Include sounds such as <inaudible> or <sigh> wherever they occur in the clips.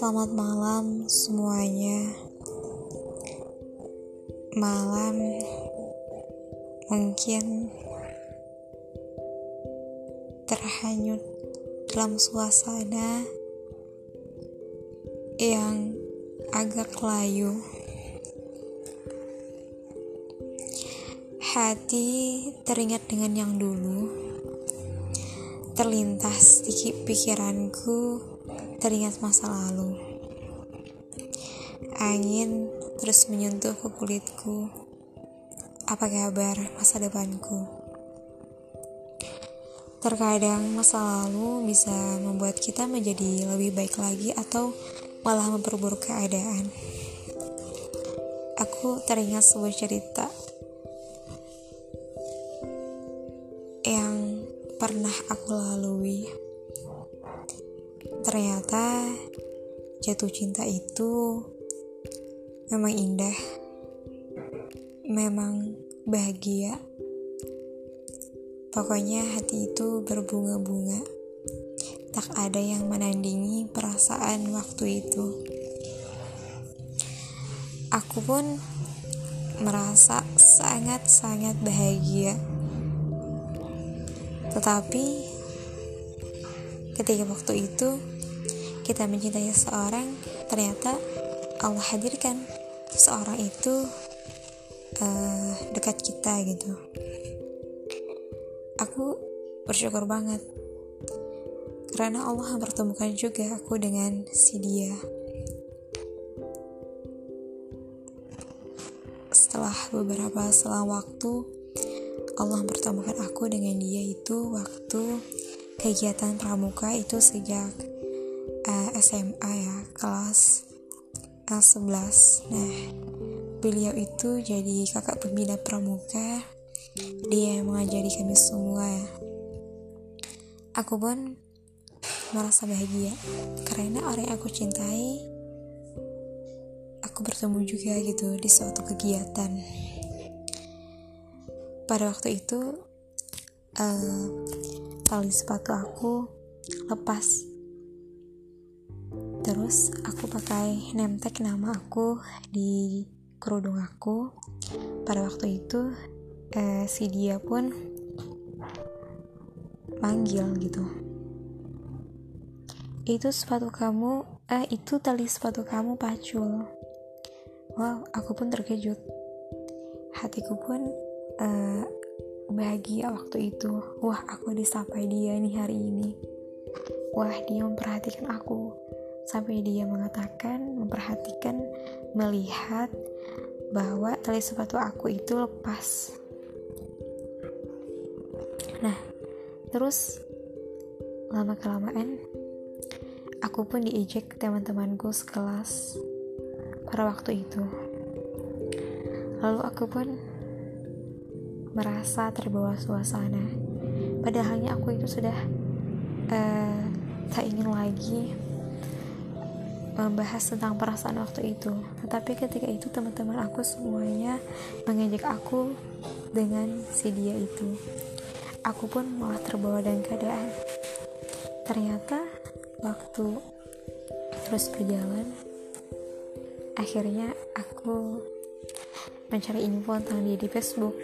Selamat malam semuanya. Malam mungkin terhanyut dalam suasana yang agak layu. Hati teringat dengan yang dulu, terlintas di pikiranku, teringat masa lalu. Angin terus menyentuh ke kulitku. Apa kabar masa depanku? Terkadang masa lalu bisa membuat kita menjadi lebih baik lagi atau malah memperburuk keadaan. Aku teringat sebuah cerita yang pernah aku lalui. Ternyata jatuh cinta itu memang indah, memang bahagia. Pokoknya hati itu berbunga-bunga. Tak ada yang menandingi perasaan waktu itu. Aku pun merasa sangat-sangat bahagia tetapi ketika waktu itu kita mencintai seseorang, ternyata Allah hadirkan seseorang itu uh, dekat kita gitu. Aku bersyukur banget karena Allah mempertemukan juga aku dengan si dia. Setelah beberapa selang waktu, Allah mempertemukan aku dengan dia itu waktu kegiatan pramuka itu sejak uh, eh, SMA ya kelas uh, 11 nah beliau itu jadi kakak pembina pramuka. Dia yang mengajari kami semua. Ya aku pun merasa bahagia karena orang yang aku cintai aku bertemu juga gitu di suatu kegiatan. Pada waktu itu uh, tali sepatu aku lepas terus aku pakai nemtek nama aku di kerudung aku. Pada waktu itu uh, si dia pun manggil gitu. Itu sepatu kamu eh itu tali sepatu kamu pacul. Wow aku pun terkejut. Hatiku pun uh, bahagia waktu itu. Wah aku disapai dia nih hari ini. Wah dia memperhatikan aku sampai dia mengatakan memperhatikan melihat bahwa tali sepatu aku itu lepas nah terus lama kelamaan aku pun diejek teman-temanku sekelas pada waktu itu lalu aku pun merasa terbawa suasana. Padahalnya aku itu sudah uh, tak ingin lagi membahas tentang perasaan waktu itu. Tetapi ketika itu teman-teman aku semuanya mengejek aku dengan si dia itu. Aku pun malah terbawa dengan keadaan. Ternyata waktu terus berjalan, akhirnya aku mencari info tentang dia di Facebook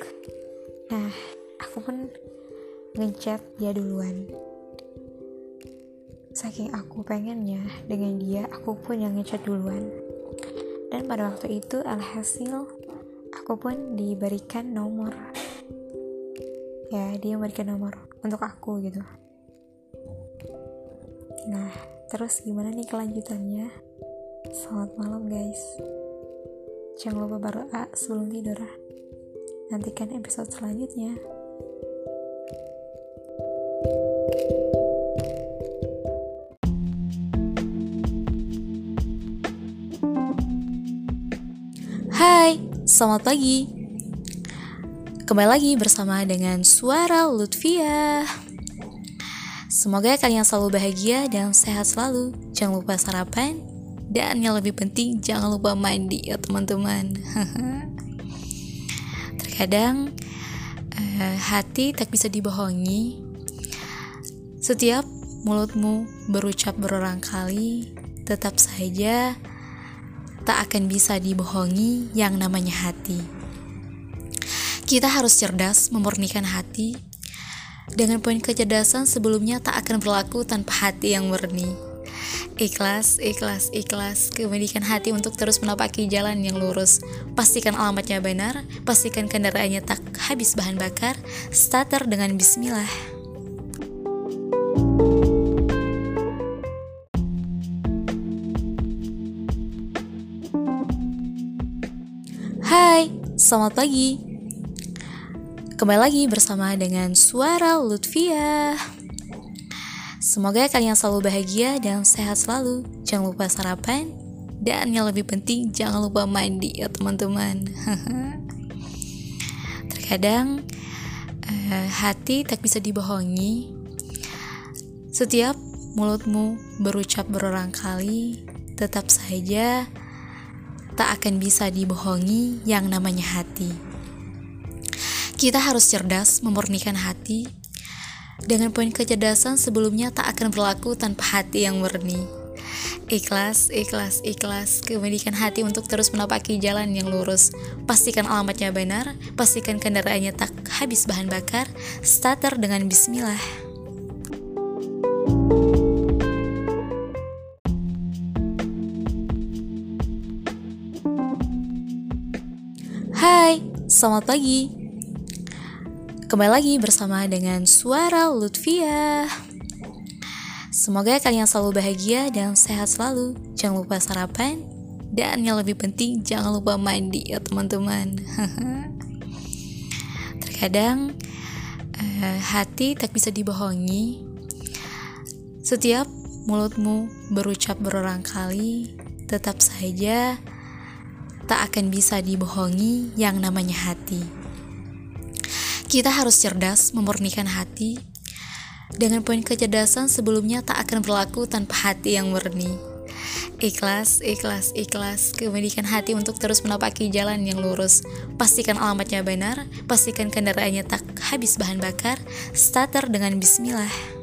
Nah, aku pun ngechat dia duluan. Saking aku pengennya dengan dia, aku pun yang ngechat duluan. Dan pada waktu itu alhasil aku pun diberikan nomor. Ya, dia memberikan nomor untuk aku gitu. Nah, terus gimana nih kelanjutannya? Selamat malam guys. Jangan lupa berdoa sebelum tidur. Nantikan episode selanjutnya. Selamat pagi. Kembali lagi bersama dengan suara Lutfia. Semoga kalian selalu bahagia dan sehat selalu. Jangan lupa sarapan dan yang lebih penting jangan lupa mandi ya teman-teman. <laughs> Kadang uh, hati tak bisa dibohongi. Setiap mulutmu berucap berulang kali, tetap saja tak akan bisa dibohongi yang namanya hati. Kita harus cerdas memurnikan hati. Dengan poin kecerdasan sebelumnya tak akan berlaku tanpa hati yang murni. Ikhlas, ikhlas, ikhlas, kemudian hati untuk terus menapaki jalan yang lurus. Pastikan alamatnya benar, pastikan kendaraannya tak habis bahan bakar, starter dengan bismillah. Selamat pagi. Kembali lagi bersama dengan suara Lutfia. Semoga kalian selalu bahagia dan sehat selalu. Jangan lupa sarapan dan yang lebih penting jangan lupa mandi ya teman-teman. <laughs> Terkadang uh, hati tak bisa dibohongi. Setiap mulutmu berucap berulang kali, tetap saja tak akan bisa dibohongi yang namanya hati. Kita harus cerdas memurnikan hati dengan poin kecerdasan sebelumnya tak akan berlaku tanpa hati yang murni. Ikhlas, ikhlas, ikhlas, kemudian hati untuk terus menapaki jalan yang lurus. Pastikan alamatnya benar, pastikan kendaraannya tak habis bahan bakar, starter dengan bismillah. Hai, selamat pagi. Kembali lagi bersama dengan suara Lutfia. Semoga kalian selalu bahagia dan sehat selalu. Jangan lupa sarapan dan yang lebih penting jangan lupa mandi ya teman-teman. <laughs> Terkadang uh, hati tak bisa dibohongi. Setiap mulutmu berucap berulang kali, tetap saja tak akan bisa dibohongi yang namanya hati. Kita harus cerdas memurnikan hati. Dengan poin kecerdasan sebelumnya tak akan berlaku tanpa hati yang murni. Ikhlas, ikhlas, ikhlas, kemudian hati untuk terus menapaki jalan yang lurus. Pastikan alamatnya benar, pastikan kendaraannya tak habis bahan bakar, starter dengan bismillah.